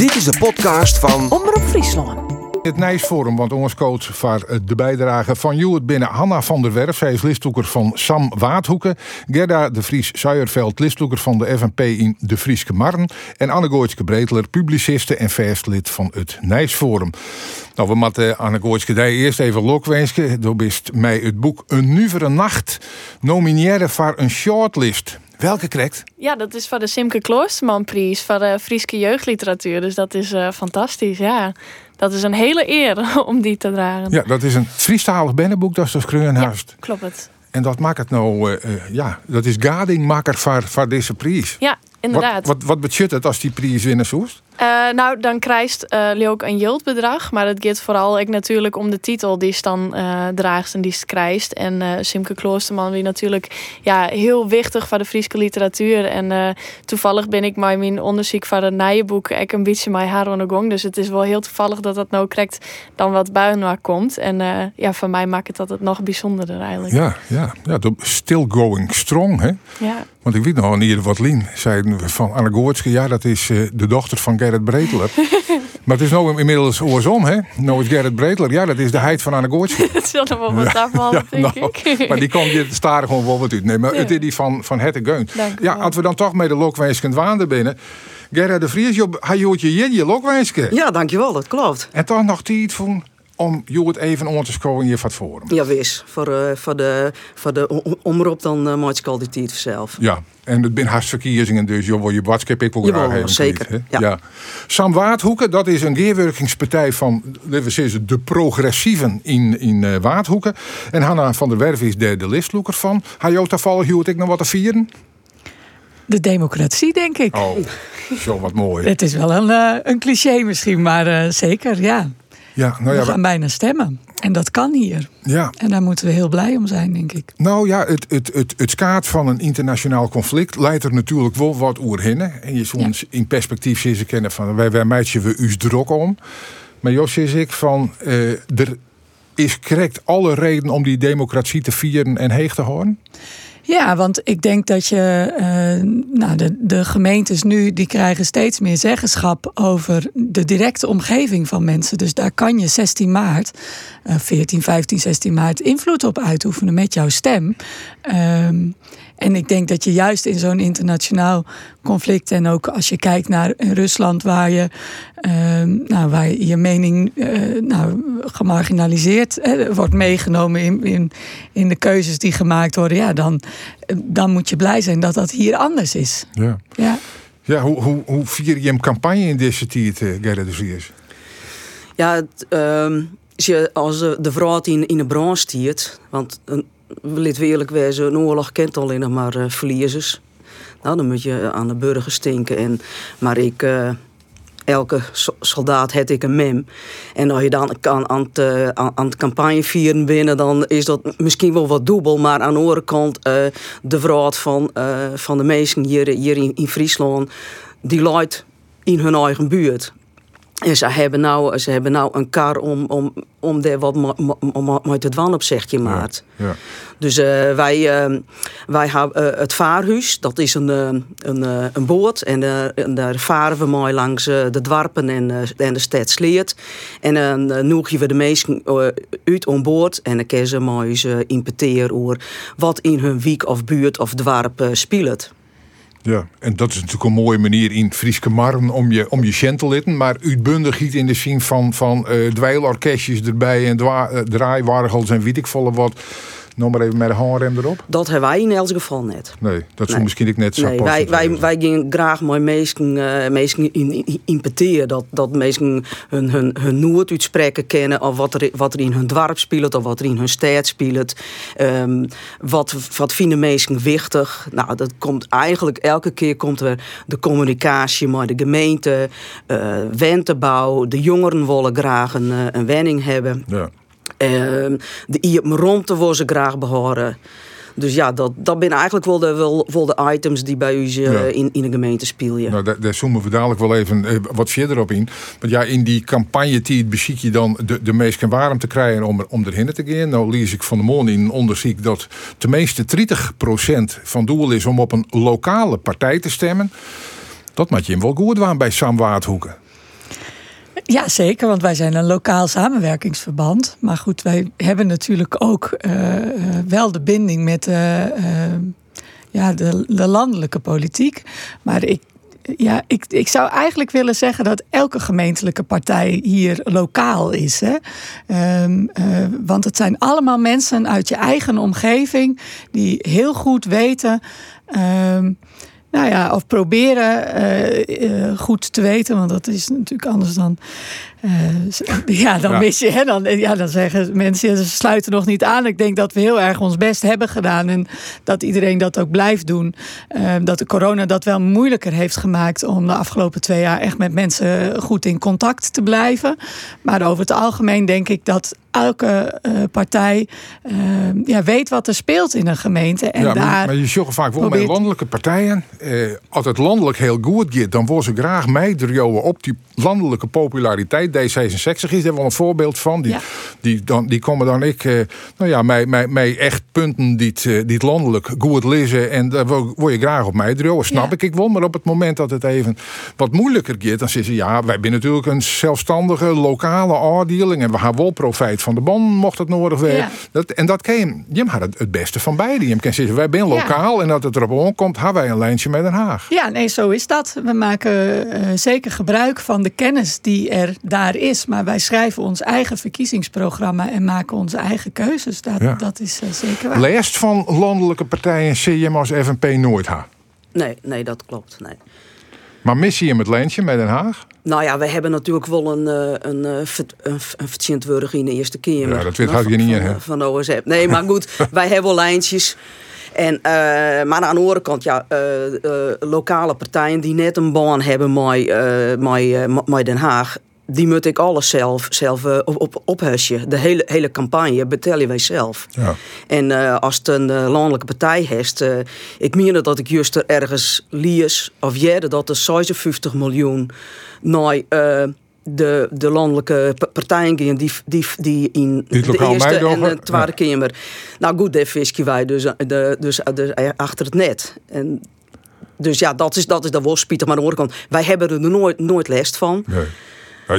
Dit is de podcast van Omroep Friesland. Het Nijsforum, want ons coach voor eh, de bijdrage van Juwet binnen Hanna van der Werf. Zij is listhoeker van Sam Waadhoeken. Gerda de Vries Zuierveld, listhoeker van de FNP in de Frieske Marn. En Anne Gooitske Breedler, publiciste en vestlid van het Nijsforum. Nou, we moeten Anne Gooitske daar eerst even lokwensen. Door bist mij het boek Een Nuvere Nacht nomineren voor een shortlist. Welke krijgt? Ja, dat is van de Simke Kloostermanprijs van de Frieske jeugdliteratuur. Dus dat is eh, fantastisch, ja. Dat is een hele eer om die te dragen. Ja, dat is een Friestalig bennenboek, dat is dus Kreunhuist. Klopt het. En dat maakt het nou, eh, eh, ja, dat is gadingmaker voor, voor deze prijs. Ja, inderdaad. Wat, wat, het als die prijs winnen zoest? Uh, nou, dan krijgt uh, ook een yieldbedrag. Maar het gaat vooral ik natuurlijk om de titel die ze dan uh, draagt en die ze krijgt. En Simke Kloosterman, die natuurlijk ja, heel wichtig voor de Friese literatuur. En toevallig ben ik met mijn onderzoek van het Nijenboek ik een beetje mijn haar de gong. Dus het is wel heel toevallig dat dat nou krijgt dan wat buiten komt. En ja, voor mij maakt het dat het nog bijzonderder eigenlijk. Ja, ja, ja still going strong, hè? Ja. Want ik weet nog al eerder wat Lien zei van Anne Goortske. Ja, dat is de dochter van Gerrit Breedler. maar het is nou inmiddels oorsom, hè? Nou is Gerrit Breedler, ja, dat is de heid van Anne Goortske. Het zal er wel wat afvallen, ja, denk nou, ik. maar die komt je starig gewoon wel wat uit. Nee, maar het is die van, van Hette Geun. Ja, als we dan toch met de lokwijskend waande binnen. Gerrit de Vries, hij joot je je lokwijske. Ja, dankjewel, dat klopt. En toch nog tijd van om je het even on te scoren in je vat forum. Ja, wis. Voor, uh, voor, de, voor de omroep dan uh, maak ik al die tijd zelf. Ja, en het zijn hartverkiezingen, dus joh, wil je WhatsApp ik ook graag even. zeker. Ja. ja. Sam Waardhoeken, dat is een geerwerkingspartij van zeggen, de progressieven in, in uh, Waardhoeken. En Hanna van der Werf is de, de listloeker van. Hij jou toevallig hield ik nog wat te vieren? De democratie, denk ik. Oh, zo wat mooi. Het is wel een, een cliché misschien, maar zeker, ja. Ja, nou ja, we gaan bijna stemmen. En dat kan hier. Ja. En daar moeten we heel blij om zijn, denk ik. Nou ja, het, het, het, het skaat van een internationaal conflict leidt er natuurlijk wel wat oerhinnen. En je soms in perspectief ze kennen van wij, wij meidje we us drok om. Maar Jos is ik van uh, er is correct alle reden om die democratie te vieren en heeg te houden. Ja, want ik denk dat je, uh, nou, de, de gemeentes nu, die krijgen steeds meer zeggenschap over de directe omgeving van mensen. Dus daar kan je 16 maart, uh, 14, 15, 16 maart invloed op uitoefenen met jouw stem. Um, en ik denk dat je juist in zo'n internationaal conflict en ook als je kijkt naar Rusland, waar je, uh, nou, waar je mening uh, nou, gemarginaliseerd hè, wordt meegenomen in, in, in de keuzes die gemaakt worden, ja, dan, dan moet je blij zijn dat dat hier anders is. Ja. Ja, ja hoe, hoe, hoe vier je hem campagne in deze tijd, uh, Gerrit de Vries? Ja, het, uh, als, je, als de vrouw in, in de branche stiert, want laten we een oorlog kent alleen nog maar uh, verliezers. Nou, dan moet je aan de burgers stinken. En, maar ik, uh, elke soldaat heb ik een mem. En als je dan kan aan het, uh, aan, het campagne vieren binnen, dan is dat misschien wel wat dubbel. Maar aan de andere kant, de vrouw van, van de meesten hier, hier in, in Friesland, die leidt in hun eigen buurt. En ze hebben nou, ze hebben nou een kar om, om, om daar wat met het wan op zeg je maat. Ja, ja. Dus uh, wij, uh, wij hebben uh, het vaarhuis, dat is een, een, een boot. En, en, daar varen we mooi langs de dwarpen en, en de stad Sleert. En dan noegen we de meesten uit om boord. En dan kunnen ze mooi ze importeren over wat in hun wiek of buurt of dwarp speelt. Ja, en dat is natuurlijk een mooie manier in Frieske Marn om je, om je gentelitten. Maar uitbundig niet in de zin van, van uh, dweilorkestjes erbij en dwa, uh, draaiwargels en weet ik volle wat. Nog maar even met de handrem erop. Dat hebben wij in elk geval net. Nee, dat zou nee. misschien ik net zo nee, wij, wij, wij gingen graag mooi meesten, uh, in, in, importeren. Dat, dat meesten hun, hun, hun noord uitspreken kennen. Of wat er, wat er in hun dorp speelt. Of wat er in hun stad speelt. Um, wat, wat vinden meesten wichtig. Nou, dat komt eigenlijk elke keer komt er de communicatie met de gemeente. Uh, wentebouw. De jongeren willen graag een, een wenning hebben. Ja. Uh, de IEP rondte wil ze graag behoren. Dus ja, dat, dat zijn eigenlijk wel de, wel, wel de items die bij u ja. in, in de gemeente spelen. Nou, daar, daar zoomen we dadelijk wel even uh, wat verder op in. Want ja, in die campagne die beziek je dan de, de meest warm te krijgen om, er, om erheen te gaan. Nou lees ik van de morgen in een onderzoek dat tenminste 30% van doel is om op een lokale partij te stemmen. Dat maakt je hem wel goed waan bij Sam Waardhoeken. Ja, zeker, want wij zijn een lokaal samenwerkingsverband. Maar goed, wij hebben natuurlijk ook uh, wel de binding met uh, ja, de, de landelijke politiek. Maar ik ja, ik, ik zou eigenlijk willen zeggen dat elke gemeentelijke partij hier lokaal is. Hè? Uh, want het zijn allemaal mensen uit je eigen omgeving die heel goed weten. Um, nou ja, of proberen uh, uh, goed te weten, want dat is natuurlijk anders dan ja, dan ja. mis je. Hè, dan, ja, dan zeggen mensen, ze sluiten nog niet aan. Ik denk dat we heel erg ons best hebben gedaan. En dat iedereen dat ook blijft doen. Uh, dat de corona dat wel moeilijker heeft gemaakt om de afgelopen twee jaar echt met mensen goed in contact te blijven. Maar over het algemeen denk ik dat elke uh, partij ja, weet wat er speelt in een gemeente. En ja, daar maar, maar je zegt vaak wel met landelijke partijen. als het landelijk heel goed gaat, dan worden ze graag meedraaien op die landelijke populariteit. D66 is daar wel een voorbeeld van. Die, ja. die, dan, die komen dan ik, uh, nou ja, mij, mij, mij echt punten die het, uh, die het landelijk goed lezen. En daar word je graag op mij drogen, snap Ja. ik. Ik wil maar op het moment dat het even wat moeilijker gaat, dan zeggen ze ja, wij zijn natuurlijk een zelfstandige lokale afdeling en we hebben wel profijt van de ban, mocht het nodig zijn. Ja. Dat, en dat kan je, hebt het, het beste van beide. Je kan zeggen, wij zijn lokaal en dat het erop aankomt, hebben wij een lijntje met Den Haag. Ja, nee, zo is dat. We maken uh, zeker gebruik van de kennis die er daar is. Maar wij schrijven ons eigen verkiezingsprogramma en maken onze eigen keuzes. Dat, Ja. dat is uh, zeker waar. Leest van landelijke partijen hem als FNP nooit ha. Nee, nee, dat klopt. Nee. Maar mis je hem het lijntje met Den Haag? Nou ja, we hebben natuurlijk wel een, eh, een, eh, een, een in de Eerste Kamer. Ja, dat weet Nou, je niet, van, hè? Van de OSF. Nee, maar goed, wij hebben wel lijntjes. En, eh, maar aan de andere kant, ja, eh, eh, lokale partijen die net een baan hebben met, eh, met, eh, met Den Haag. Die moet ik alles zelf, zelf eh, op, op. De hele, hele campagne betalen wij zelf. Ja. En eh, als het een eh, landelijke partij heeft, ik meen dat ik juist er ergens lies of jerde dat er 56 miljoen naar de, de landelijke pa- partijen gaan die, die, die in Die de eerste en de tweede kamer. Nou goed, daar visken wij dus, de, dus de, achter het net. En dus ja, dat is, dat is dan wel spietig. Maar aan de andere kant, wij hebben er nooit, nooit last van. Nee.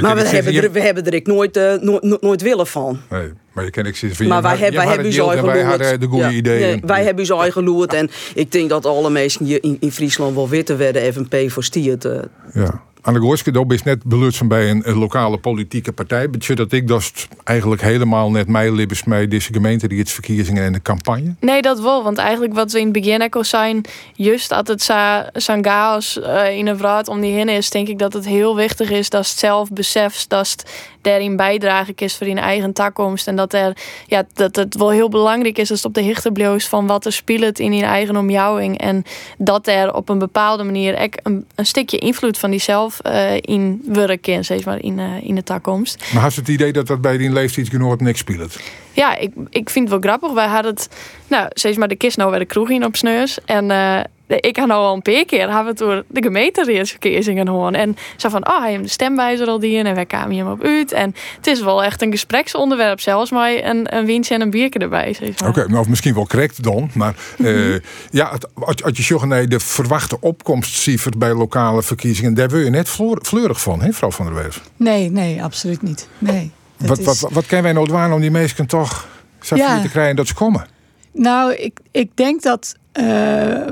Maar je- we hebben, er, we hebben er ik nooit, eh, nooit, nooit- willen van. Nee, maar je kan ik zeggen van Maar wij, hebben, wij hebben eigen wij lood. hadden de goede Ja, ideeën. nee, wij hebben uw eigen lood. En ik denk dat alle mensen hier in, in Friesland wel weten waar de FNP voor stiert. eh. Ja. De Gooiske is net belutsen bij een, een lokale politieke partij. Betje dat ik dat eigenlijk helemaal net mij libbes mee deze gemeente die het verkiezingen en de campagne. Nee, dat wel. Want eigenlijk wat we in het begin ook zijn, juist dat het zo- zo'n chaos eh, in een vraag om die heen is, denk ik dat het heel wichtig is dat het zelf beseft dat het daarin bijdragen is voor je eigen toekomst. En dat, er, ja, dat het wel heel belangrijk is dat het op de hichte bloos van wat er speelt in je eigen omjouwing. En dat er op een bepaalde manier ook een, een stukje invloed van diezelf eh, in werken, zeg maar, in, eh, in de toekomst. Maar had je het idee dat dat bij die leeftijdsgenoot niks speelt? Ja, ik, ik vind het wel grappig. Wij hadden het, nou, steeds maar de kist nou bij de kroeg in op Sneus. En eh, ik had nou al een paar keer hebben door de gemeenteraadsverkiezingen horen. En zo van, oh, hij heeft de stemwijzer al die in en wij kwamen hem op uit. En het is wel echt een gespreksonderwerp, zelfs maar een, een windje en een biertje erbij. Zeg maar. Oké, nou of misschien wel correct dan. Maar eh, ja, het, als, als je zegt nee, de verwachte opkomstcijfer bij lokale verkiezingen, daar wil je net fleurig van, hè, mevrouw van der Werf. Nee, nee, absoluut niet. Nee. Wat, is- wat, wat kunnen wij nou doen om die mensen toch Ja. te krijgen dat ze komen? Nou, ik, ik denk dat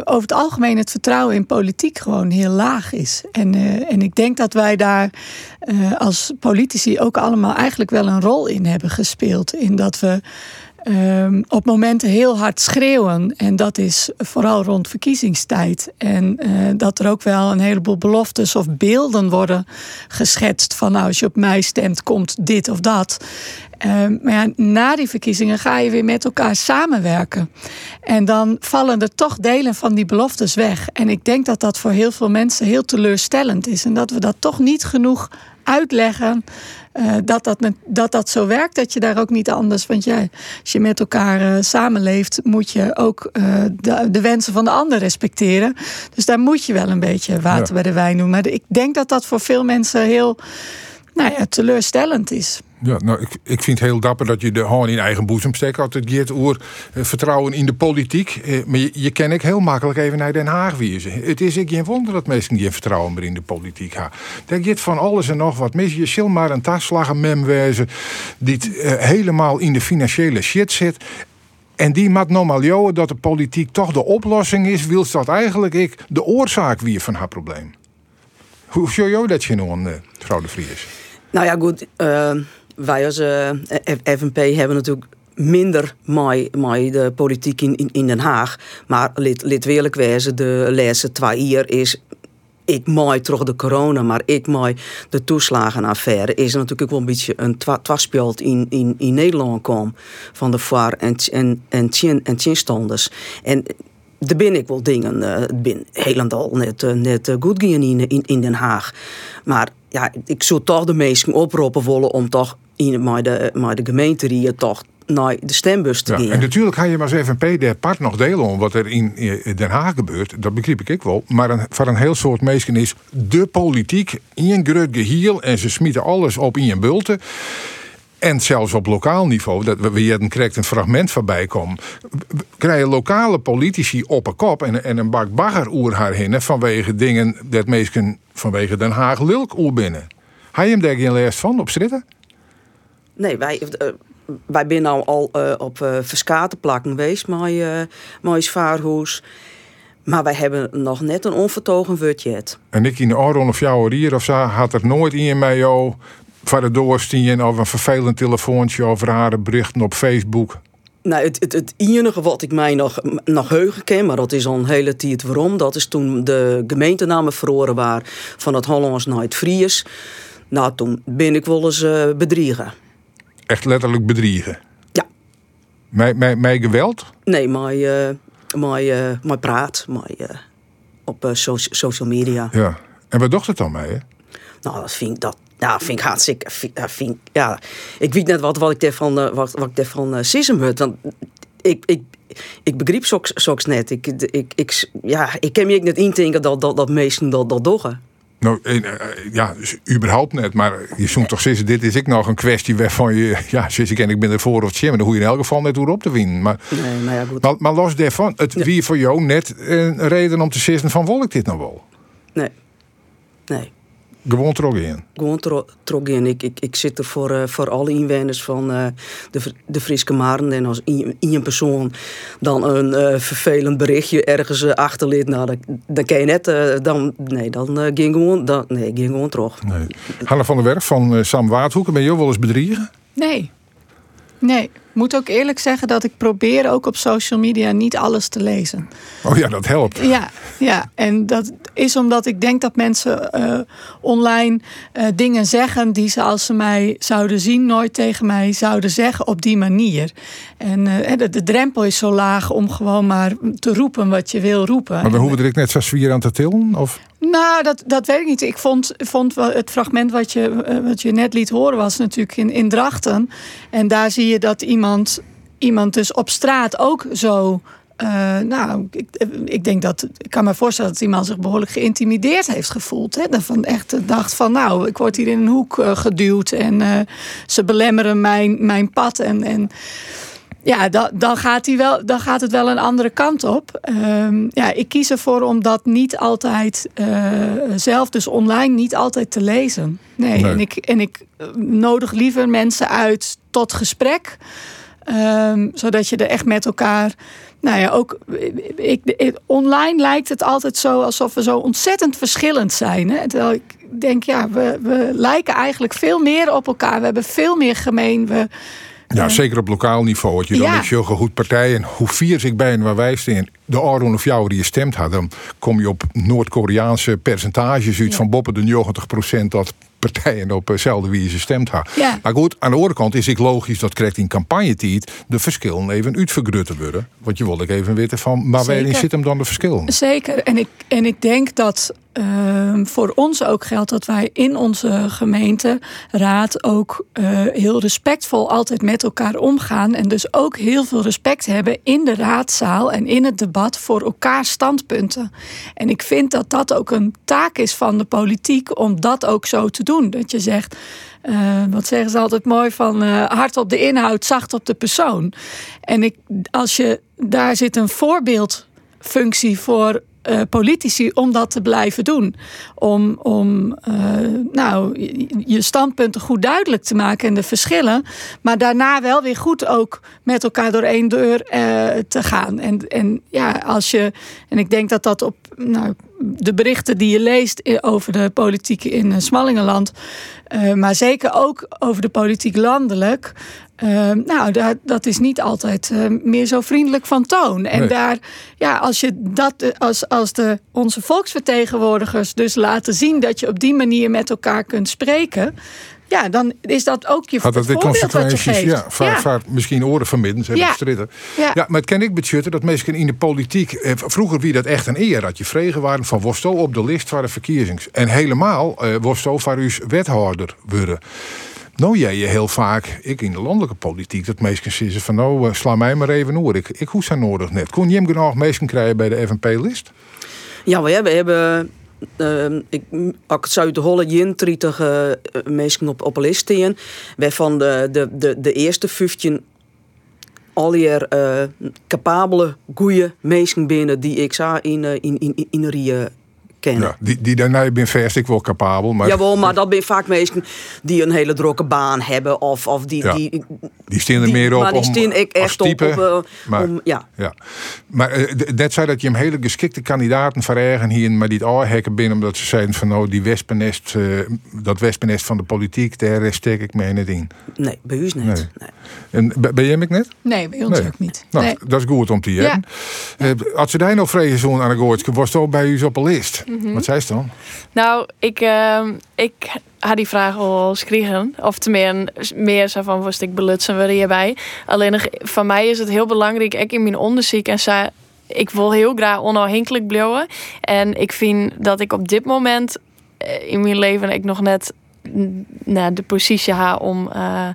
over het algemeen het vertrouwen in politiek gewoon heel laag is. En, eh, en ik denk dat wij daar eh, als politici ook allemaal eigenlijk wel een rol in hebben gespeeld. In dat we ehm, op momenten heel hard schreeuwen. En dat is vooral rond verkiezingstijd. En eh, dat er ook wel een heleboel beloftes of beelden worden geschetst. Van nou, als je op mij stemt, komt dit of dat. Ehm, maar ja, na die verkiezingen ga je weer met elkaar samenwerken. En dan vallen er toch delen van die beloftes weg. En ik denk dat dat voor heel veel mensen heel teleurstellend is. En dat we dat toch niet genoeg uitleggen. Eh, dat, dat, dat dat zo werkt, dat je daar ook niet anders. Want ja, als je met elkaar eh, samenleeft, moet je ook eh, de, de wensen van de ander respecteren. Dus daar moet je wel een beetje water Ja. bij de wijn doen. Maar ik denk dat dat voor veel mensen heel nou ja, teleurstellend is. Ja, nou, ik, ik vind het heel dapper dat je de hand in eigen boezem steekt. Altijd gaat over eh, vertrouwen in de politiek. Eh, maar je, je kan ik heel makkelijk even naar Den Haag wezen. Het is ik geen wonder dat mensen geen vertrouwen meer in de politiek hebben. Daar gaat van alles en nog wat mis. Je zult maar een tasslaggenmem wezen die uh, helemaal in de financiële shit zit. En die maakt normaal dat de politiek toch de oplossing is, wil dat eigenlijk ik de oorzaak weer van haar probleem. Hoe zou jou dat je nou, mevrouw de Vries? Nou ja, goed. Wij als uh, FNP hebben natuurlijk minder met de politiek in, in, Den Haag. Maar lid, wezen, de laatste twee jaar is ik mooi terug de corona, maar ik mooi de toeslagenaffaire, is natuurlijk wel een beetje een twaspeld in, in, in Nederland kwam van de VAR en, en, en, en tjenstanders. En er ben ik wel dingen, uh, ben helemaal net, uh, net goed gaan in, in, in Den Haag. Maar ja, ik zou toch de meesten oproepen willen om toch in, maar de, maar de gemeente toch naar de stembus te ja, En natuurlijk ga je maar eens even de part nog delen om wat er in Den Haag gebeurt. Dat begrijp ik wel. Maar een, voor een heel soort mensen is de politiek in een groot geheel en ze smieten alles op in een bulten. En zelfs op lokaal niveau, dat we hier een een fragment voorbij komen, krijgen lokale politici op een kop en, en een bak bagger oer haar heen vanwege dingen dat meestal vanwege Den Haag lulk oer binnen. Je hem daar geen les van op stritten? Nee, wij, uh, wij zijn nou al uh, op uh, verskate plakken geweest, maar uh, vaarhoes. Maar wij hebben nog net een onvertogen budget. En ik in de Oron of jouw hier of zo had er nooit in mij jou voor de doorstien of een vervelend telefoontje of rare berichten op Facebook. Nou, het, het, het enige wat ik mij nog, nog heugen ken, maar dat is al een hele tijd waarom, dat is toen de gemeentenamen verloren waren van het Hollands naar het Fries. Nou, toen ben ik wel eens uh, bedriegen. Echt letterlijk bedriegen? Ja. Mij, mij, mij geweld? Nee, maar, uh, maar, uh, maar praat maar, uh, op so social media. Ja. En wat docht het dan mee? Hè? Nou, dat vind ik, dat, ja, vind ik hartstikke. Vind, ja, ik weet net wat, wat ik ervan, uh, wat, wat ik ervan uh, sisem Want ik, ik, ik begreep soks net. Ik, ik, ik, ja, ik kan me niet indenken dat, dat, dat meesten dat, dat doggen. Nou, eh, ja, dus überhaupt net. Maar je zoekt toch zeggen, dit is ik nog een kwestie waarvan je... Ja, zoals ik en ik ben ervoor of het maar dan hoe je in elk geval net hoe op te winnen. Maar, nee, nou ja, goed. Maar, maar los daarvan, het wie voor jou net een reden om te zeggen van, wil ik dit nou wel? Nee. Nee. Gewoon in? Gewoon trog in. Ik, ik, ik zit er voor, uh, voor alle inwoners van uh, de, de Friese Maren. En als in, een persoon dan een uh, vervelend berichtje ergens achterliet, nou, dan, dan kan je net, dan, nee, dan ging gewoon, dan, nee, ging gewoon terug. Nee. Hanna van der Werf van Sam Waardhoeken, ben je wel eens bedriegen? Nee. Nee moet ook eerlijk zeggen dat ik probeer ook op social media niet alles te lezen. Oh ja, dat helpt. Ja, ja. en dat is omdat ik denk dat mensen uh, online uh, dingen zeggen die ze als ze mij zouden zien nooit tegen mij zouden zeggen op die manier. En uh, de, de, drempel is zo laag om gewoon maar te roepen wat je wil roepen. Maar dan hoeven ik net zo zwier aan te tillen? Of? Nou, dat, dat weet ik niet. Ik vond, vond het fragment wat je, wat je net liet horen was natuurlijk in, in Drachten. En daar zie je dat iemand iemand, iemand dus op straat ook zo. Uh, nou, ik, ik, denk dat. Ik kan me voorstellen dat iemand zich behoorlijk geïntimideerd heeft gevoeld. Hè? Van echt dacht van, nou, ik word hier in een hoek uh, geduwd en ze belemmeren mijn, mijn pad. En, en ja, dan, dan, gaat hij wel, dan gaat het wel een andere kant op. Ehm, ja, ik kies ervoor om dat niet altijd zelf, dus online, niet altijd te lezen. Nee, nee. En, ik, en ik nodig liever mensen uit tot gesprek. Ehm, zodat je er echt met elkaar. Nou ja, ook ik, online lijkt het altijd zo alsof we zo ontzettend verschillend zijn. Hè? Terwijl ik denk, ja, we, we lijken eigenlijk veel meer op elkaar. We hebben veel meer gemeen. We, ja, zeker op lokaal niveau. Want je dan ja. je goed partij. En hoe vier zich bij waar wij staan, de Aron of jou die je stemt had, dan kom je op Noord-Koreaanse percentages uit van boppen de 90 procent dat partijen op hetzelfde wie ze stemt had. Ja. Maar goed, aan de andere kant is ik logisch dat krijgt in campagnetijd de verschillen even uitvergrutten worden. Want je wilde even weten van, maar waarin zit hem dan de verschil? Zeker. En ik, en ik denk dat ehm, voor ons ook geldt dat wij in onze gemeenteraad ook uh, heel respectvol altijd met elkaar omgaan. En dus ook heel veel respect hebben in de raadzaal en in het debat voor elkaar standpunten. En ik vind dat dat ook een taak is van de politiek om dat ook zo te doen. Dat je zegt. Uh, wat zeggen ze altijd mooi van uh, hard op de inhoud, zacht op de persoon. En ik, als je daar zit een voorbeeldfunctie voor uh, politici om dat te blijven doen. Om, om nou, je standpunten goed duidelijk te maken en de verschillen. Maar daarna wel weer goed ook met elkaar door één deur te gaan. En, en ja, als je. En ik denk dat dat op. Nou, de berichten die je leest over de politiek in Smallingenland. Maar zeker ook over de politiek landelijk. Uh, nou, dat, dat is niet altijd uh, meer zo vriendelijk van toon. En nee. daar, ja, als je dat, als, als de, onze volksvertegenwoordigers dus laten zien dat je op die manier met elkaar kunt spreken. Ja, dan is dat ook je Had dat de consequenties, ja, vaak, ja. vaak misschien oren verminderd, hebben ja. stritten. Ja. ja, maar het ken ik budgetten dat mensen in de politiek, eh, vroeger wie dat echt een eer, dat je vregen waren van Wosto op de list van de verkiezings. En helemaal eh, Wosto uw wethouder worden. Nou jij je heel vaak, ik in de landelijke politiek, dat mensen zeggen van nou uh, sla mij maar even oor. Ik, ik hoef zijn nodig net. Kon je hem genoeg mensen krijgen bij de FNP-list? Ja, we hebben, we hebben uh, ik, de holle jintrietige uh, mensen op, op lijst staan. Waarvan de, de, de, de eerste 15 alweer uh, capabele, goede mensen binnen die ik zag in, uh, in, in, in Rie kennen. Ja, die, die daarna ben verst ik wel capabel. Maar... Jawel, maar dat zijn vaak mensen die een hele drukke baan hebben. Of, of die, ja, die, die staan er meer op maar die staan ik echt type, op. op uh, maar, om, ja. ja. Maar uh, net zei dat je hem hele geschikte kandidaten verergen hier, maar die het hekken binnen omdat ze zeiden van nou die wespennest, uh, dat wespennest van de politiek, daar steek ik mee niet in. Nee, bij u niet. Nee. nee. En ben jij net? Nee, bij ons nee. ook niet. Nou, nee. dat is goed om te hebben. Ja. als ze daar nog vrezen zo'n aan de goortje, was het bij u op een lijst. Mm -hmm. Wat zei ze dan? Nou, ik, uh, ik had die vraag al schreven. Of tenminste, meer zo van, was ik belutsen we hierbij. Alleen van mij is het heel belangrijk, ik in mijn onderzoek en zei, ik wil heel graag onafhankelijk blijven. En ik vind dat ik op dit moment in mijn leven ik nog net nou, de positie ha om uh,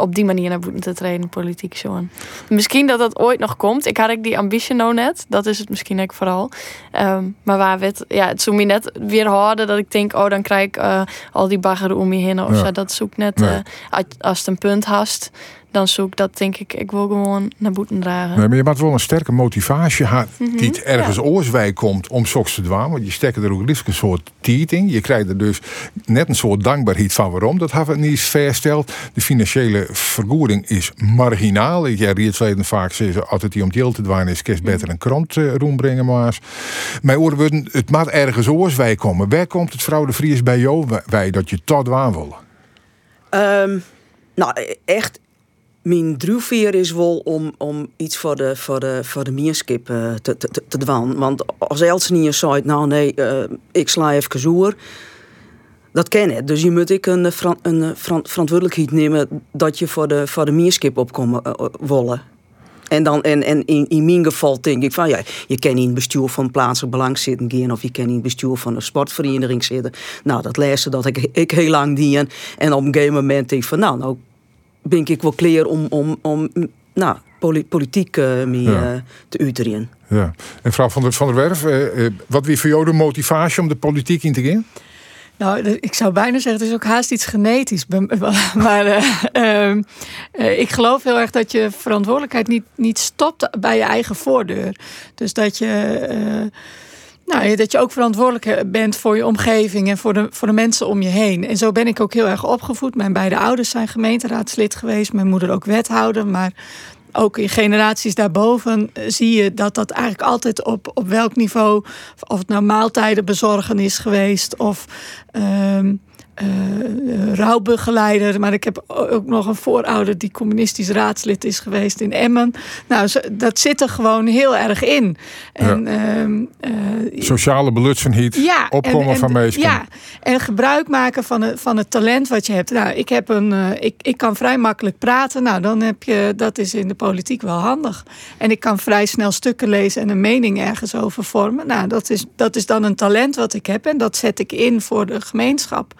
op die manier naar boeten te trainen, politiek zo. Misschien dat dat ooit nog komt. Ik had ik die ambitie nou net. Dat is het misschien ook vooral. Um, maar waar het, ja, het zoekt me net weer harder dat ik denk, oh, dan krijg ik uh, al die bagger om je heen. Of ja. zo. Dat zoekt net, nee. uh, als het een punt hast, dan zoek dat denk ik, ik wil gewoon naar boeten dragen. Nee, maar je moet wel een sterke motivatie hebben mm -hmm. die het ergens ja. oorswijk komt om soks te dwaan. Want je steekt er ook liefst een soort tiet in. Je krijgt er dus net een soort dankbaarheid van waarom. Dat hebben we niet versteld. De financiële vergoeding is marginaal. Ik verleden vaak zeggen, altijd die om deel te dwaan is, kerst beter een krant uh, roembrengen maar. Mijn oren worden, het maat ergens oorswijk komen. Waar komt het vrouw de Vries bij jou wij dat je tot dwaan willen? Um, nou, echt mijn drijfveer is wel om, om iets voor de, voor de, voor de mierskip uh, te, te, te. Want als Elsenier zei, nou nee, uh, ik sla even zoer. Dat ken ik. Dus je moet ik een, een, een verantwoordelijkheid nemen dat je voor de, voor de mierskip opkomen uh, wollen. En, dan, en, en in, in mijn geval denk ik van ja, je kan in het bestuur van plaatselijk belang zitten gaan of je kan in het bestuur van een sportvereniging zitten. Nou, dat lezen dat ik, ik heel lang dien. En op een gegeven moment denk ik van nou, nou ben ik wel klaar om, om, om nou, politiek uh, mee ja. uh, te uiterien. Ja. En mevrouw van der, van der Werf, uh, wat wie voor jou de motivatie om de politiek in te gaan? Nou, ik zou bijna zeggen, het is ook haast iets genetisch. Maar uh, uh, ik geloof heel erg dat je verantwoordelijkheid niet, niet stopt bij je eigen voordeur. Dus dat je. Nou, dat je ook verantwoordelijk bent voor je omgeving en voor de, voor de mensen om je heen. En zo ben ik ook heel erg opgevoed. Mijn beide ouders zijn gemeenteraadslid geweest, mijn moeder ook wethouder. Maar ook in generaties daarboven zie je dat dat eigenlijk altijd op, op welk niveau, of het nou maaltijden bezorgen is geweest, of um, uh, rouwbegeleider. Maar ik heb ook nog een voorouder die communistisch raadslid is geweest in Emmen. Nou, dat zit er gewoon heel erg in. En, ehm, Sociale belutsenheid, ja, opkomen van mensen. Ja, en gebruik maken van het, van het talent wat je hebt. Nou, ik, heb een, ik, ik kan vrij makkelijk praten. Nou, dan heb je, dat is in de politiek wel handig. En ik kan vrij snel stukken lezen en een mening ergens over vormen. Nou, dat is, dat is dan een talent wat ik heb en dat zet ik in voor de gemeenschap.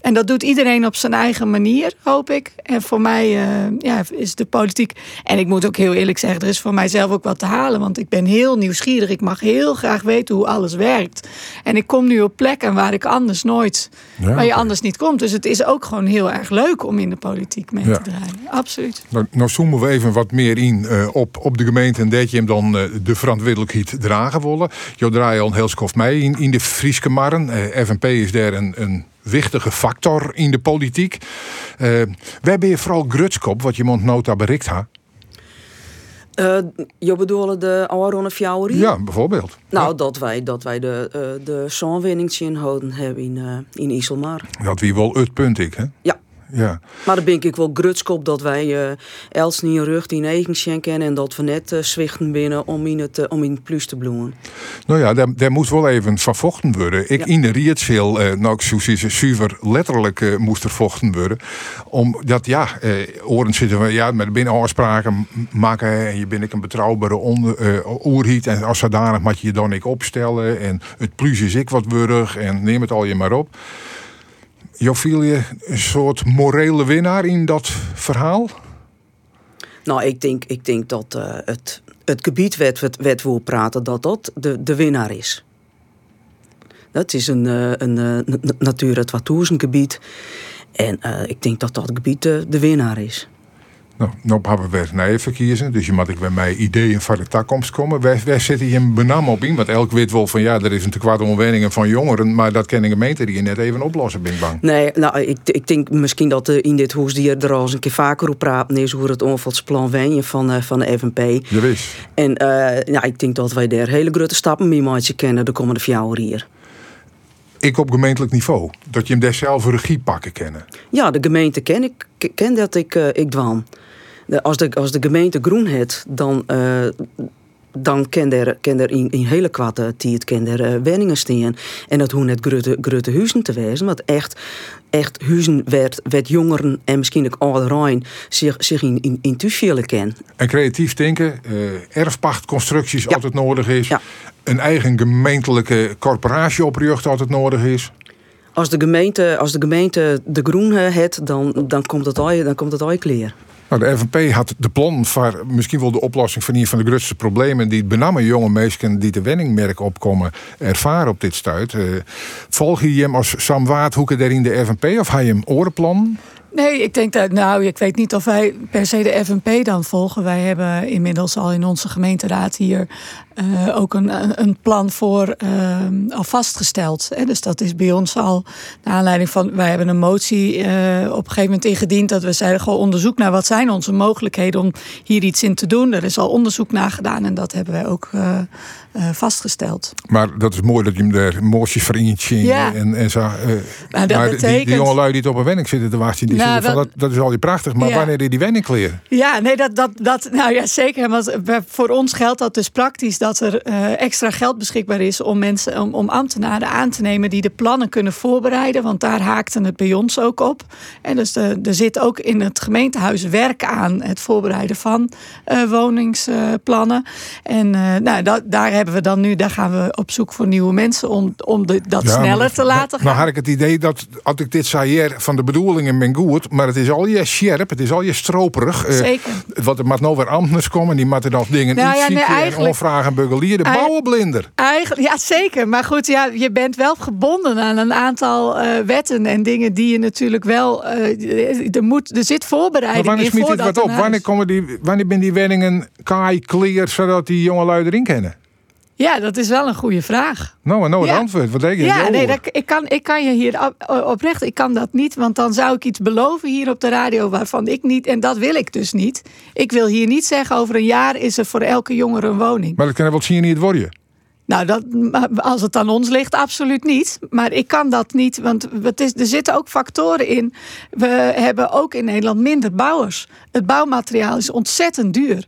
En dat doet iedereen op zijn eigen manier, hoop ik. En voor mij uh, ja, is de politiek. En ik moet ook heel eerlijk zeggen, er is voor mijzelf ook wat te halen. Want ik ben heel nieuwsgierig. Ik mag heel graag weten hoe alles werkt. En ik kom nu op plekken waar ik anders nooit. waar je anders niet komt. Dus het is ook gewoon heel erg leuk om in de politiek mee te draaien. Absoluut. Nou, nou zoomen we even wat meer in uh, op, op de gemeente. En dat je hem dan uh, de verantwoordelijkheid dragen willen. Je draait al een heel skof mee in, in de Frieske Marren. FNP is daar een, een wichtige factor in de politiek. Uh, waar ben je vooral grutskop, wat je nota bericht ha? Uh, je bedoelt de Aarone Fjouwerie? Ja, bijvoorbeeld. Nou, dat wij, dat wij de, uh, de zonwinningsje hebben in, uh, in Iselmar. Dat wie wel het punt ik, hè? Ja, ja. Maar dan ben ik wel grutskop dat wij uh, Els niet rug die negen schenken en dat we net uh, zwichten binnen om in het, uh, om in het plus te bloeien. Nou ja, daar, daar moet wel even van vochten worden. Ik in de Rietzeel, uh, nou zo zuiver letterlijk moest er vochten worden. Omdat ja, oren zitten we ja, met binnen afspraken maken en je bent ik een betrouwbare onder, oerhiet en als zodanig moet je je dan ik opstellen en het plus is ik wat wurg en neem het al je maar op. Joviel je een soort morele winnaar in dat verhaal? Nou, ik denk, ik denk dat uh, het, het gebied wat, wat, wat we praten, dat dat de, de winnaar is. Dat is een, uh, een, een Natura 2000 gebied. En ik denk dat dat gebied de winnaar is. Nou, nou hebben we nee verkiezen, dus je moet ik bij mij ideeën van de toekomst komen. Waar, waar zit je een benam op in? Want elk weet wel van ja, er is een tekwart omwenningen van jongeren, maar dat ken de gemeente die je net even oplossen, ben ik bang. Nee, nou, ik, ik denk misschien dat in dit hoes die er al eens een keer vaker op praten is hoe het onvaldsplan wenje van, uh, van de FNP. Wist. En uh, ja, ik denk dat wij daar hele grote stappen mee moeten kennen de komende vier jaar hier ik op gemeentelijk niveau. Dat je hem daar zelf regie pakken kennen. Ja, de gemeente ken ik, ken dat ik, uh, ik dwan als, de, als de gemeente groen heeft, dan, uh, dan kan er, kan er in, in hele kwatte tijd kan er, uh, staan. En dat hoeft net grote, grote huizen te wezen, maar echt, echt huizen werd, werd jongeren en misschien ook oude zich, zich in, in, in kennen. En creatief denken, uh, erfpachtconstructies ja. altijd nodig is. Ja. Een eigen gemeentelijke corporatie opricht altijd nodig is. Als de gemeente, als de, gemeente de groen heeft, dan, dan komt het al, dan komt het al clear. Nou, de FNP had de plan voor misschien wel de oplossing van een van de grootste problemen die benamen jonge mensen die de wenningmerk opkomen ervaren op dit stuit. Uh, volg je hem als Sam Waardhoeken daar in de FNP of je hem orenplan? Nee, ik denk dat, nou, ik weet niet of wij per se de FNP dan volgen. Wij hebben inmiddels al in onze gemeenteraad hier uh, ook een, een plan voor uh, al vastgesteld. Hè. Dus dat is bij ons al naar aanleiding van. Wij hebben een motie uh, op een gegeven moment ingediend. Dat we zeiden gewoon onderzoek naar wat zijn onze mogelijkheden om hier iets in te doen. Er is al onderzoek naar gedaan en dat hebben wij ook vastgesteld. Maar dat is mooi dat je hem daar moosjes vriendje ja. en, en zo. maar dat betekent... die, die jongelui die het op een wenning zitten te wachten, die nou, dat, van, dat, dat, is al die prachtig. Maar ja. wanneer die die wenning kleren? Ja, nee, dat, dat, dat, nou ja, zeker. Want voor ons geldt dat dus praktisch. Dat er uh, extra geld beschikbaar is om mensen, om, om ambtenaren aan te nemen die de plannen kunnen voorbereiden. Want daar haakte het bij ons ook op. En dus de, er zit ook in het gemeentehuis werk aan het voorbereiden van uh, woningsplannen. en uh, nou, dat, daar hebben we dan nu, daar gaan we op zoek voor nieuwe mensen om, om de, dat sneller te laten gaan. Nou had ik het idee dat, als ik dit zei van de bedoelingen ben goed, maar het is al je scherp, het is al je stroperig. Zeker. wat er moet nou weer ambtenaren komen, die moeten dan dingen nou, ja, nee, en onvragen Buggelier, de bouwenblinder. Eigenlijk, ja, zeker. Maar goed, ja, je bent wel gebonden aan een aantal uh, wetten en dingen die je natuurlijk wel. Uh, er, moet, er zit voorbereiding maar wanneer in. Het wat op? Wanneer, komen die, wanneer ben die wenningen kaai, clear, zodat die jonge lui erin kennen? Ja, dat is wel een goede vraag. Nou, nou het ja. antwoord. Wat denk je? Ja, nee, dat, ik, kan, ik kan je hier oprecht, ik kan dat niet. Want dan zou ik iets beloven hier op de radio waarvan ik niet, en dat wil ik dus niet. Ik wil hier niet zeggen over een jaar is er voor elke jongere een woning. Maar dat kan wel zien niet worden. Nou, dat, als het aan ons ligt, absoluut niet. Maar ik kan dat niet, want het is, er zitten ook factoren in. We hebben ook in Nederland minder bouwers. Het bouwmateriaal is ontzettend duur.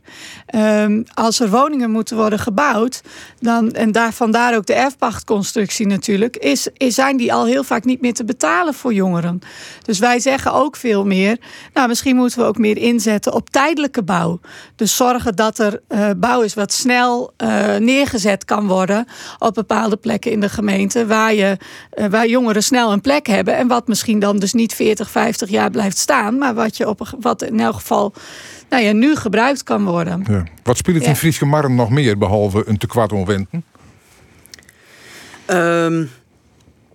Um, als er woningen moeten worden gebouwd, dan, en daar, vandaar ook de erfpachtconstructie natuurlijk, is, zijn die al heel vaak niet meer te betalen voor jongeren. Dus wij zeggen ook veel meer, nou misschien moeten we ook meer inzetten op tijdelijke bouw. Dus zorgen dat er uh, bouw is wat snel uh, neergezet kan worden op bepaalde plekken in de gemeente, waar, je, uh, waar jongeren snel een plek hebben en wat misschien dan dus niet 40, 50 jaar blijft staan, maar wat, je op, wat in elk geval nou ja, nu gebruikt kan worden. Ja. Wat speelt het in Frieske Marm nog meer, behalve een tekwart omwenden? Um,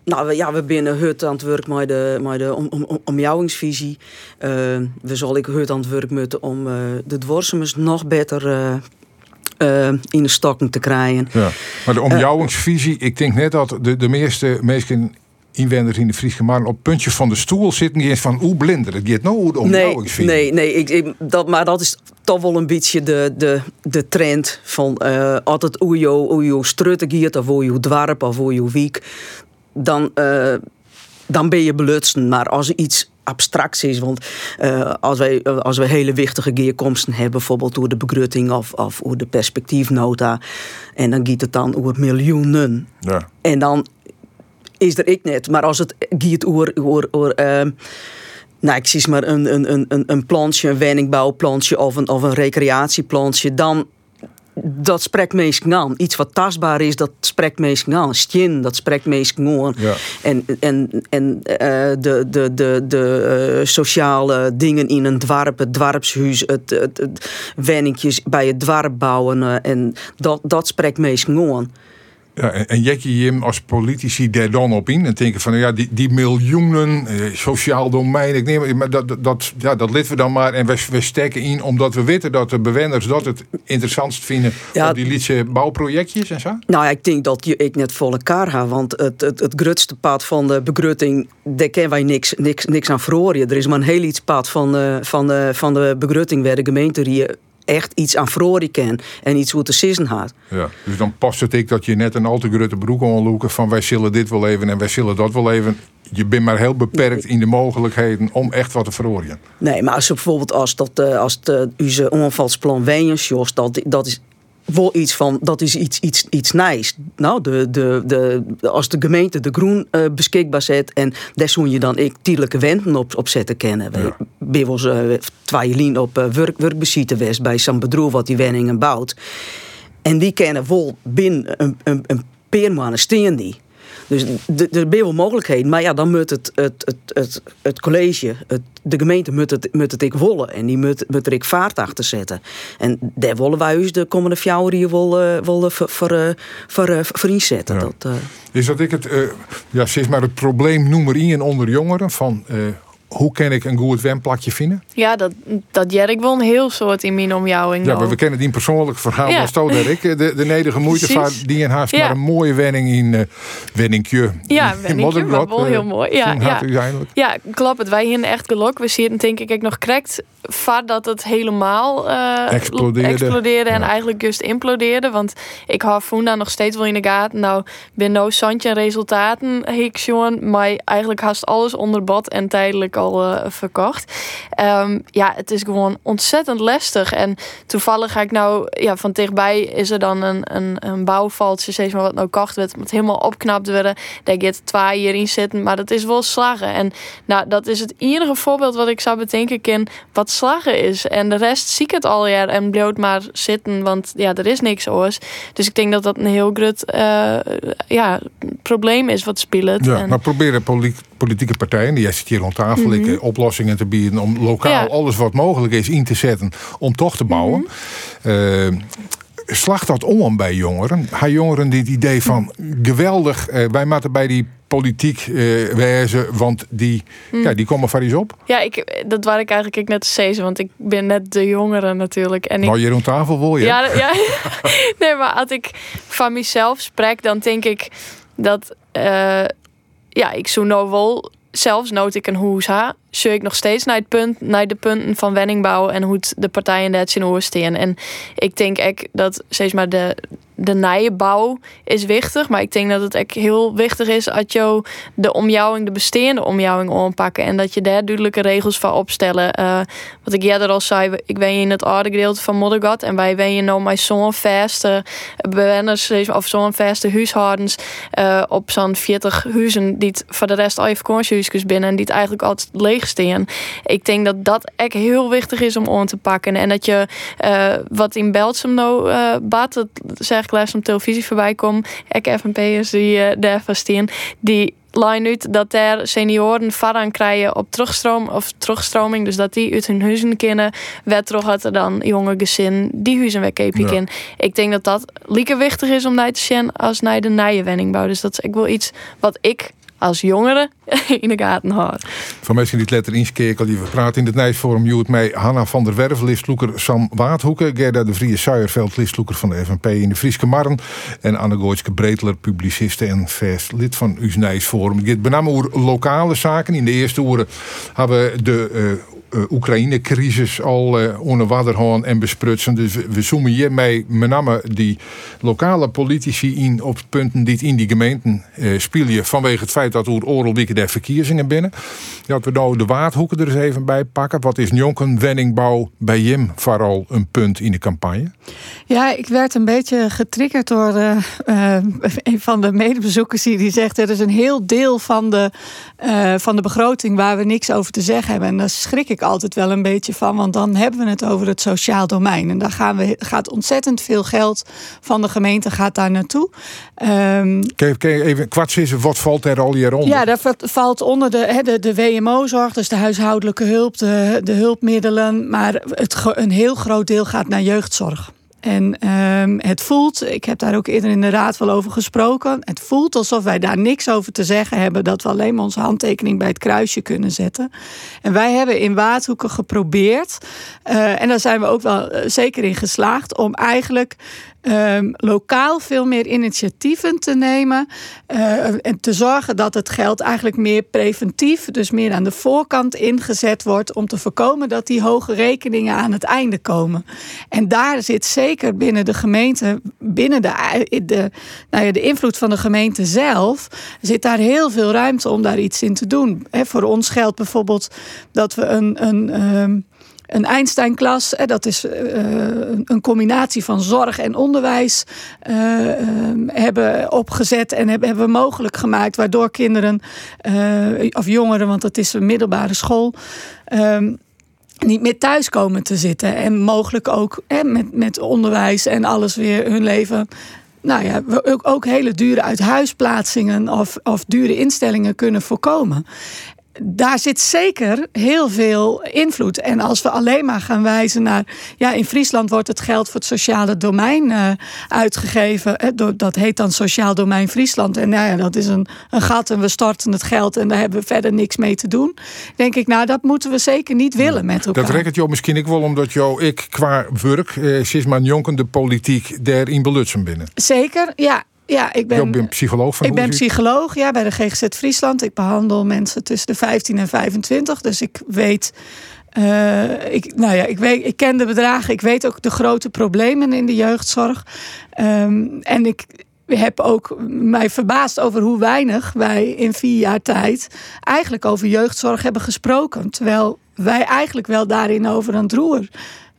nou ja, we binnen hut aan het werk met de, met de om, om, omjouwingsvisie. Uh, we zullen ik hut aan het werk moeten om uh, de dwarsemers nog beter uh, in de stokken te krijgen. Ja. Maar de omjouwingsvisie, ik denk net dat de, de meeste mensen inwoners in de Friese op puntje van de stoel zitten. Die eens van hoe blinder. Het gaat nou de omjouwingsvisie. Nee, nee, nee ik, dat, maar dat is toch wel een beetje de, de, de trend van uh, altijd hoe je, hoe je strutten giet of hoe je dwarp of hoe je wiek dan, uh, dan ben je belutsen. Maar als iets abstracts is, want uh, als, wij, uh, als wij hele wichtige geerkomsten hebben, bijvoorbeeld door de begrutting of, of door de perspectiefnota, en dan gaat het dan over miljoenen. Ja. En dan is er ik net. Maar als het gaat over, over, over uh, nou, ik zie maar een, een, een, een plantje, een woningbouwplantje of een, of een recreatieplantje, dan dat spreekt meest aan. Iets wat tastbaar is, dat spreekt meest aan. Stien, dat spreekt meest aan. Ja. En, en, en uh, de, de, de, de uh, sociale dingen in een dwarp, het dwarpshuis, het, het, het bij het dwarp bouwen. Uh, en dat, dat spreekt meest aan. Ja, en, en je hem als politici daar dan op in en denken van ja, die, die miljoenen, eh, sociaal domein, ik neem maar dat, dat, ja, dat lid we dan maar en we, we steken in omdat we weten dat de bewoners dat het interessantst vinden ja, die liedse bouwprojectjes en zo? Nou ik denk dat je ik net voor elkaar ga, want het, het, het grutste pad van de begrutting, daar kennen wij niks, niks, niks aan verhoren. Er is maar een heel iets pad van, uh, van, de, van de begrutting waar de gemeente hier echt iets aan vroren ken en iets hoe te sissen had. Ja, dus dan past het ik dat je net een al te grote broek onloeken van wij zullen dit wel even en wij zullen dat wel even. Je bent maar heel beperkt in de mogelijkheden om echt wat te verhoren. Nee, maar als je bijvoorbeeld als dat uh, als het uh, onvalsplan Wijens, dat, dat is wel iets van, dat is iets, iets, iets nice. Nou, de, de, de, als de gemeente de groen uh, beschikbaar zet en daar zou je dan ik tijdelijke wenden op, op zetten kennen. Ja. We hebben uh, twee op uh, werk, werkbezitten west bij San Bedroel wat die wenningen bouwt. En die kennen wel binnen een, een, een steen die. Dus er zijn wel mogelijkheden. Maar ja, dan moet het, het, het, het, het college, het, de gemeente moet het, moet het ik willen. En die moet, moet er ik vaart achter zetten. En daar willen wij dus de komende vier hier wel, uh, wel voor, voor, voor, voor inzetten. Ja. Dat, uh... Is dat ik het, uh, ja, zeg maar het probleem nummer 1 onder jongeren van hoe kan ik een goed wemplakje vinden? Ja, dat, dat Jerk wel een heel soort in mijn omjouwing. Ja, maar we kennen die persoonlijk verhaal ja. van ik De, de nederige moeite van die en haast ja. maar een mooie wenning in uh, Wenningje. Ja, Wenningje, maar wel heel mooi. Ja, ja. ja, klopt het. Wij hier echt geluk. We zien denk ik nog correct dat het helemaal uh, explodeerde, explodeerde en eigenlijk just implodeerde. Want ik hou Funda nog steeds wel in de gaten. Nou, ben nou Santje en resultaten, ik maar eigenlijk haast alles onder bad en tijdelijk al uh, verkocht. Um, ja, het is gewoon ontzettend lastig. En toevallig ga ik nou, ja, van dichtbij is er dan een, een, een bouwvaltje, steeds maar wat nou kocht werd, het helemaal opknapt worden. Daar gaat twee hierin zitten, maar dat is wel slagen. En nou, dat is het enige voorbeeld wat ik zou bedenken kan, wat slagen is. En de rest zie ik het al jaar en bloot maar zitten, want ja, er is niks oors. Dus ik denk dat dat een heel groot uh, ja, probleem is wat speelt. Ja, en... maar proberen politieke partijen, die zit hier rond tafel, mm -hmm. oplossingen te bieden om lokaal ja. alles wat mogelijk is in te zetten om toch te bouwen. Mm -hmm. uh, slacht dat om bij jongeren? Haar jongeren dit idee van geweldig, uh, wij moeten bij die politiek uh, wijzen, want die, mm. ja, die komen van iets op. Ja, ik, dat waar ik eigenlijk ik net steeds, want ik ben net de jongere natuurlijk. En nou, ik, je rond tafel wil je? Ja, ja, nee, maar als ik van mezelf spreek, dan denk ik dat, uh, ja, ik zou nou wel zelfs nood ik een hoes ik nog steeds naar, het punt, naar de punten van wenningbouw en hoe de partijen dat zien staan. En ik denk echt dat steeds maar de, de nije bouw is wichtig. Maar ik denk dat het ook heel wichtig is dat je de omjouwing, de bestaande omjouwing aanpakken. En dat je daar duidelijke regels voor opstellen. Uh, wat ik eerder al zei, ik ben in het oude gedeelte van Moddergat. En wij ben je nou met zo'n vaste bewoners of zo'n vaste huishoudens uh, op zo'n 40 huizen die het voor de rest al je vakantiehuisjes binnen en die het eigenlijk altijd leeg Ik denk dat dat echt heel wichtig is om aan te pakken. En dat je uh, wat in Belgium nou uh, baat, dat zeg ik laatst op televisie voorbij kom, ik FNP'ers die uh, daar staan, die line uit dat er senioren aan krijgen op terugstroom of terugstroming. Dus dat die uit hun huizen kunnen. Werd terug had er dan jonge gezin die huizen wegkepen ja. Ik denk dat dat lieke wichtig is om naar te zien als naar de nije wenningbouw. Dus dat is ik wil iets wat ik als jongeren in de gaten houden. Voor mensen die het letter inskeken, die we praten in het Nijsforum, het mij Hanna van der Werf, listloeker Sam Waadhoeken, Gerda de Vrie Suijerveld, listloeker van de FNP in de Frieske Marren en Anne Gooitske Breedler, publiciste en vast lid van uw Nijsforum. Benamen over lokale zaken. In de eerste uren hebben we de uh, Oekraïne-crisis al uh, onder water en besprutsen. Dus we, we zoomen hiermee met name die lokale politici in op punten die in die gemeenten uh, spelen. Vanwege het feit dat er oorlog de verkiezingen binnen. Dat we nou de waardhoeken er eens even bij pakken. Wat is Jonken Wenningbouw bij Jim vooral een punt in de campagne? Ja, ik werd een beetje getriggerd door een van de medebezoekers die zegt... er is een heel deel van de, van de begroting waar we niks over te zeggen hebben. En daar schrik ik altijd wel een beetje van, want dan hebben we het over het sociaal domein. En daar gaan we, gaat ontzettend veel geld van de gemeente gaat daar naartoe. Um, kun, je, even kwartsissen, wat valt er al Ja, daar valt onder de, de, de WMO-zorg, dus de huishoudelijke hulp, de, de hulpmiddelen. Maar het, een heel groot deel gaat naar jeugdzorg. En um, het voelt, ik heb daar ook eerder in de raad wel over gesproken. Het voelt alsof wij daar niks over te zeggen hebben. Dat we alleen maar onze handtekening bij het kruisje kunnen zetten. En wij hebben in Waadhoeken geprobeerd. Uh, en daar zijn we ook wel uh, zeker in geslaagd. Om eigenlijk um, lokaal veel meer initiatieven te nemen. Uh, en te zorgen dat het geld eigenlijk meer preventief, dus meer aan de voorkant ingezet wordt. Om te voorkomen dat die hoge rekeningen aan het einde komen. En daar zit zeker binnen de gemeente, binnen de, de, nou ja, de invloed van de gemeente zelf, zit daar heel veel ruimte om daar iets in te doen. Voor ons geldt bijvoorbeeld dat we een. een um, een Einstein-klas. Dat is uh, een combinatie van zorg en onderwijs uh, hebben opgezet en hebben, hebben mogelijk gemaakt, waardoor kinderen of jongeren, want het is een middelbare school. Um, niet meer thuis komen te zitten. En mogelijk ook met, met onderwijs en alles weer hun leven nou ja, ook, ook hele dure uithuisplaatsingen of, of dure instellingen kunnen voorkomen daar zit zeker heel veel invloed. En als we alleen maar gaan wijzen naar. Ja, in Friesland wordt het geld voor het sociale domein uh, uitgegeven. Dat heet dan Sociaal Domein Friesland. En nou ja, dat is een, een gat en we storten het geld en daar hebben we verder niks mee te doen. Denk ik, nou, dat moeten we zeker niet willen met elkaar. Dat rekent jou misschien ik wel omdat jou, ik qua werk, eh, sinds mijn jonken de politiek daar in belutsen binnen. Zeker, ja. Ja, ik ben, ben psycholoog van Ik ben psycholoog, ja, bij de GGZ Friesland. Ik behandel mensen tussen de 15 en 25. Dus ik weet. Uh, ik, nou ja, ik, weet, ik ken de bedragen. Ik weet ook de grote problemen in de jeugdzorg. Um, en ik heb ook mij verbaasd over hoe weinig wij in vier jaar tijd eigenlijk over jeugdzorg hebben gesproken. Terwijl wij eigenlijk wel daarin over een het roer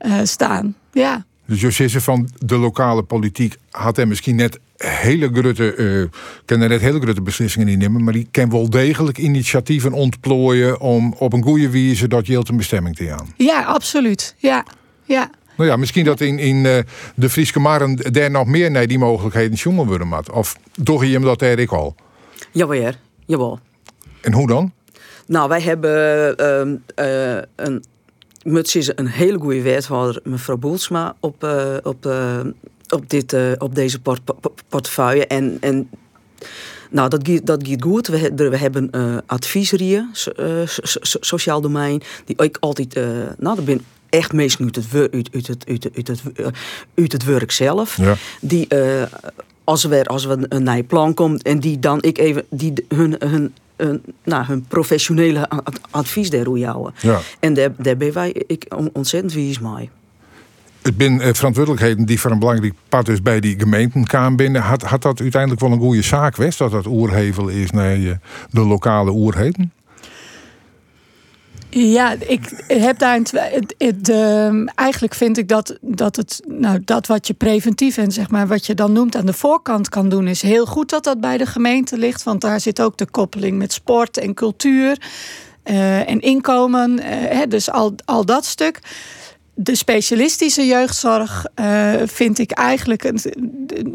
uh, staan. Ja. Dus Josisse van de lokale politiek had er misschien net hele grote, uh, kan er net hele grote beslissingen in nemen, maar die kan wel degelijk initiatieven ontplooien om op een goede wijze dat je een bestemming te gaan. Ja, absoluut. Ja, ja. Nou ja, misschien dat in, in uh, de Friese Maren daar nog meer naar die mogelijkheden jongen worden had. Of toch je hem dat er ik al? Jawel, jawel. En hoe dan? Nou, wij hebben uh, uh, een Muts is een hele goede wethouder, mevrouw Boelsma, op, uh, op, op, dit, uh, op deze port portefeuille. En, en nou, dat dat gaat goed. We, we hebben uh, so, sociaal domein, die ik altijd, nou, dat ben echt meestal uit het, uit, uit, het, uit, uit, het, uit het werk zelf. Ja. Die, als er als we een nieuw plan komt en die dan ik even die hun, hun een, nou, hun professionele advies daar houden. Ja. En daar, daar ben wij ik ontzettend wies mee. Het zijn uh, verantwoordelijkheden die voor een belangrijk part dus bij die gemeenten kwamen binnen. Had, had dat uiteindelijk wel een goede zaak geweest dat dat oerhevel is naar de lokale oerheden? Ja, ik heb daar een het, eigenlijk vind ik dat, dat het, nou, dat wat je preventief en zeg maar wat je dan noemt aan de voorkant kan doen, is heel goed dat dat bij de gemeente ligt. Want daar zit ook de koppeling met sport en cultuur uh, en inkomen. Uh, dus al, al dat stuk. De specialistische jeugdzorg uh, vind ik eigenlijk.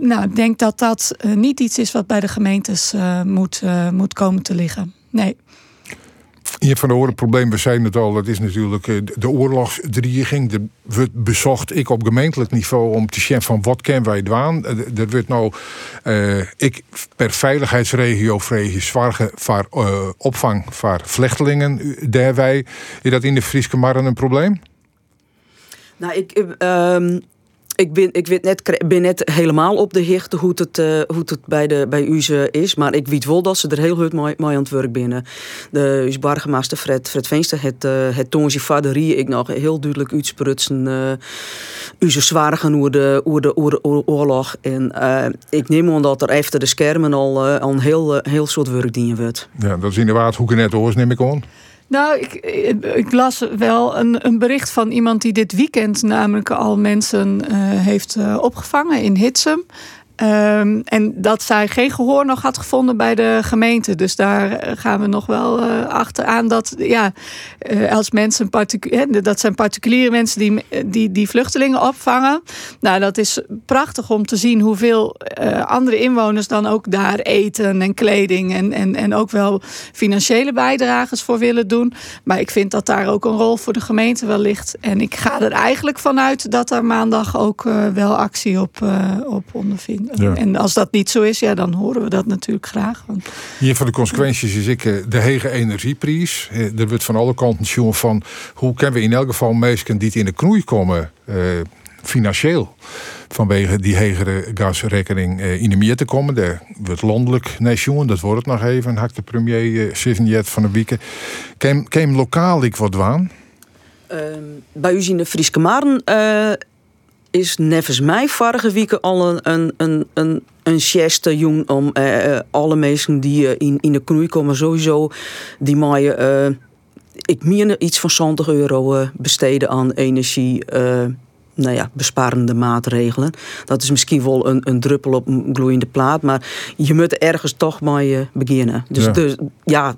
Nou, ik denk dat dat niet iets is wat bij de gemeentes moet, moet komen te liggen. Nee. Je van de horen probleem, we zijn het al, dat is natuurlijk eh, de oorlogsdreiging. De wordt bezocht ik op gemeentelijk niveau om te zien van wat kennen wij doen. Eh, er wordt nou, uh, ik per veiligheidsregio voor uh, opvang voor vluchtelingen wij Is dat in de Friese Marren een probleem? Nou, ik, um, ik ben, ik weet net, ben net helemaal op de hichte hoe het, uh, hoe het bij, de, bij u is. Maar ik weet wel dat ze er heel goed mooi, mooi aan het werk binnen. De bargemaster Fred, Fred Veenster het, uh, het toonje vaderie ik nog heel duidelijk uitsprutsen. Uh, u zware gaan over de, over de, oorlog. En ik neem aan dat er even de schermen al, al een heel, heel soort werk dienen wordt. Ja, dat is inderdaad hoe ik net hoor, neem ik aan. Nou, ik, ik, las wel een, een, bericht van iemand die dit weekend namelijk al mensen uh, heeft uh, opgevangen in Hitsum. Um, en dat zij geen gehoor nog had gevonden bij de gemeente. Dus daar gaan we nog wel uh, achteraan dat, ja, uh, als mensen, dat zijn particuliere mensen die, die, die vluchtelingen opvangen. Nou, dat is prachtig om te zien hoeveel andere inwoners dan ook daar eten en kleding en, en, en ook wel financiële bijdrages voor willen doen. Maar ik vind dat daar ook een rol voor de gemeente wel ligt. En ik ga er eigenlijk vanuit dat er maandag ook wel actie op, op ondervindt. En als dat niet zo is, ja, dan horen we dat natuurlijk graag. Want... Hier van de consequenties is ik eh, de hege energieprijs. Eh, er wordt van alle kanten zien van hoe kunnen we in elk geval mensen die in de knoei komen, eh, financieel vanwege die hegere gasrekening in de meer te komen. Daar wordt landelijk nation, dat wordt het nog even, hakt de premier uh, van de Wieken. Kem lokaal ik wat waan? Uh, bij u in de Frieske Maren is nevens mij vorige week al een, een, een, een, een geste jong om uh, alle mensen die uh, in, in de knoei komen sowieso die maaien uh, ik meer iets van 20 euro besteden aan energie nou ja, besparende maatregelen. Dat is misschien wel een, een druppel op een gloeiende plaat, maar je moet ergens toch mee uh, beginnen. Dus ja, dus, ja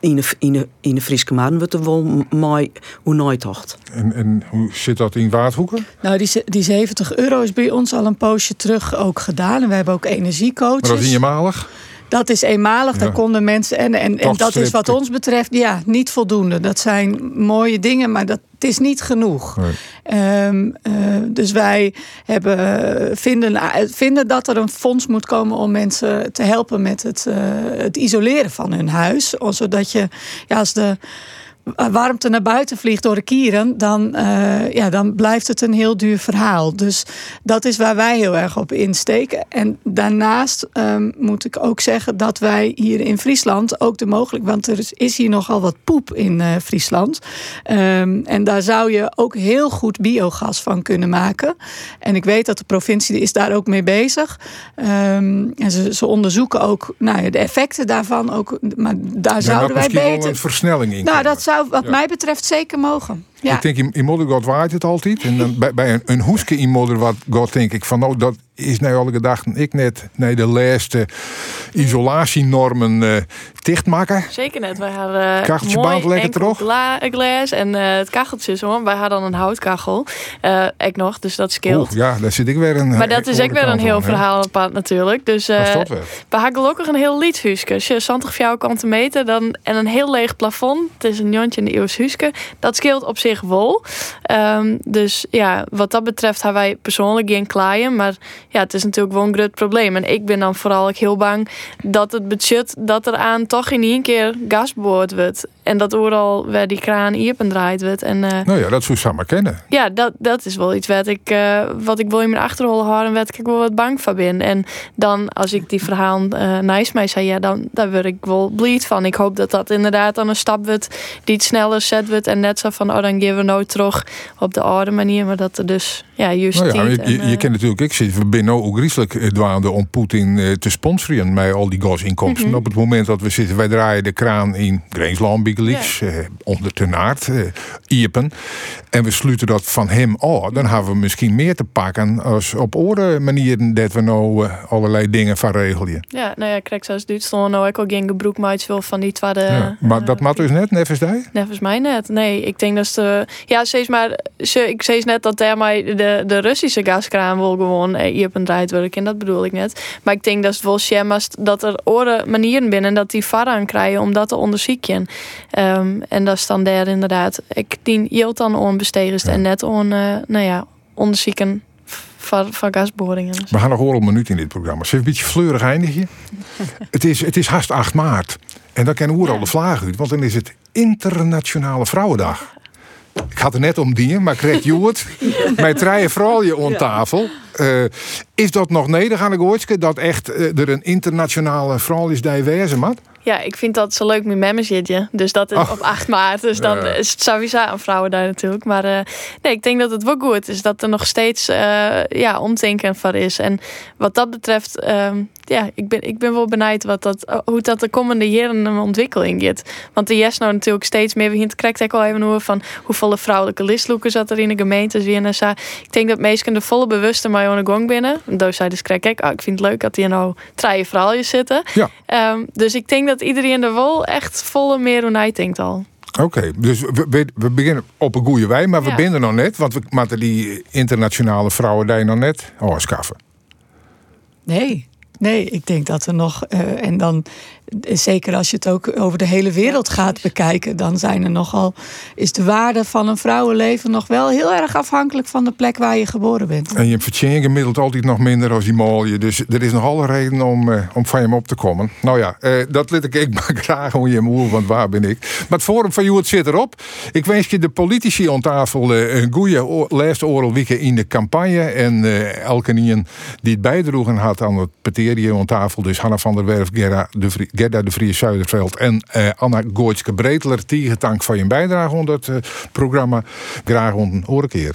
in de, in de, in de Friese maanden wordt er wel mooi hoe nooit tocht. En, en hoe zit dat in Waardhoeken? Nou, die, die 70 euro is bij ons al een poosje terug ook gedaan. En we hebben ook energiecoaches. Maar dat is in je malig? Dat is eenmalig, daar konden mensen. En, en, en dat is wat ons betreft, ja, niet voldoende. Dat zijn mooie dingen, maar dat is niet genoeg. Ehm, eh, dus wij hebben, vinden, vinden dat er een fonds moet komen om mensen te helpen met het, uh, het isoleren van hun huis. Zodat je, ja, als de warmte naar buiten vliegt door de kieren, dan, uh, ja, dan blijft het een heel duur verhaal. Dus dat is waar wij heel erg op insteken. En daarnaast um, moet ik ook zeggen dat wij hier in Friesland ook de mogelijk, want er is, hier nogal wat poep in uh, Friesland. Um, en daar zou je ook heel goed biogas van kunnen maken. En ik weet dat de provincie is daar ook mee bezig. Um, en ze, ze onderzoeken ook nou ja, de effecten daarvan. Ook, maar daar zouden wij beter. een versnelling in. Nou, dat zou wat mij betreft zeker mogen. Ja. Ik denk, in, in waait het altijd. En dan bij, bij een, een hoeske in Moddergat denk ik van... nou, dat is nou alle gedachten ik net nee, de laatste isolatienormen uh, dichtmaken. Zeker net. Wij hadden uh, mooi lekker terug. glas en uh, het kacheltje zo. Wij hadden een houtkachel. Uh, ik nog, dus dat scheelt. ja, daar zit ik weer een... Maar dat is ook weer een heel verhaal apart natuurlijk. Dus uh, we hebben gelukkig een heel liedhuiske. Als je 20 voor jou kan te meten dan, en een heel leeg plafond. Het is een jontje in de eeuwshuiske. Dat scheelt op zich wel. Um, dus ja, wat dat betreft hebben wij persoonlijk geen klaaien. Maar ja, het is natuurlijk wel een groot probleem. En ik ben dan vooral heel bang dat het budget dat er aan toch in één keer gas wordt. En dat overal waar die kraan iepen draait wordt. En, uh, nou ja, dat zou samen kennen. Ja, dat, dat is wel iets wat ik, uh, wat ik wil in mijn achterhol houden, waar ik wel wat bang van ben. En dan, als ik die verhaal uh, naast mij zei, ja, dan daar word ik wel blij van. Ik hoop dat dat inderdaad dan een stap wordt die het sneller zet wordt. En net zo van, oh, dan geven we nooit terug op de oude manier. Maar dat er dus, ja, juist nou ja, je, je, je kent natuurlijk, ik zit, we binnen ook griezelig dwaande om Poetin te sponsoren met al die gasinkomsten. Mm -hmm. Op het moment dat we zitten, wij draaien de kraan in Greensland, Biggelix, ja. onder de naard, Iepen. En we sluiten dat van hem oh, dan hebben we misschien meer te pakken als op orde manieren dat we nou uh, allerlei dingen van regelen. Ja, nou ja, kijk, zoals Duitsland nou ik ook geen gebroekmaats wil van die tweede. Ja, maar dat mat dus net, nevens jij? Nevens mij net. Nee, ik denk dat de ja, steeds maar ze, ik zei net dat mij de, de Russische gaskraan wil gewoon eh, een draait werken. Dat bedoel ik net. Maar ik denk dat het wel dat er orde manieren binnen dat die varaan krijgen om dat te onderzoeken. Um, en dat is dan daar inderdaad. Ik dien Jilt dan onbestegers ja. en net on, uh, nou ja, onderzoeken van, van gasboringen. We gaan nog horen een minuut in dit programma. Ze een beetje fleurig eindigje. het, is, het is haast 8 maart. En dan kan horen al de vlaag uit. Want dan is het Internationale Vrouwendag. Ik had er net om dienen, maar kreeg je het. Met drie vrouwen om tafel. Uh, is dat nog nederig Goortske? Dat echt uh, er een internationale vrouw is wezen mat? Ja, ik vind dat zo leuk met membershipje. Dus dat is oh. op 8 maart. Dus dan ja. is het sowieso aan vrouwen daar natuurlijk. Maar uh, nee, ik denk dat het wel goed is dat er nog steeds uh, ja, omdenken van is. En wat dat betreft, uh, ja, ik ben, ik ben wel benieuwd wat dat, hoe dat de komende jaren een ontwikkeling gaat. Want de yes nou natuurlijk steeds meer begint. Krijgt ik al even hoor van hoeveel vrouwelijke listloekers dat er in de gemeentes weer en zo. Ik denk dat mensen de volle bewuste maar aan de gang binnen. Daar zei dus krijg ik, oh, ik vind het leuk dat hier nou drie vrouwen zitten. Ja. Um, dus ik denk dat iedereen er wel echt volle meer hoe denkt al. Oké, okay, dus we, we, beginnen op een goede wij, maar we ja. binnen nog net, want we moeten die internationale vrouwen daar nog net afschaffen. Nee, nee, ik denk dat er nog, uh, en dan zeker als je het ook over de hele wereld gaat bekijken, dan zijn er nogal, is de waarde van een vrouwenleven nog wel heel erg afhankelijk van de plek waar je geboren bent. En je verdient gemiddeld altijd nog minder als die mooie. Dus er is nog alle reden om, uh, om van hem op te komen. Nou ja, uh, dat let ik, ik maar graag om je moe, want waar ben ik? Maar het forum van Joet zit erop. Ik wens je de politici aan tafel uh, een goede laatste oral weken in de campagne. En elke die het bijdroegen had aan het peterium aan tafel. Dus Hanna van der Werf, Gerda de Vries. Gerda de Vries Zuiderveld en uh, Anna Goortske Breteler. Tegen dank van je bijdrage onder het uh, programma. Graag een keer.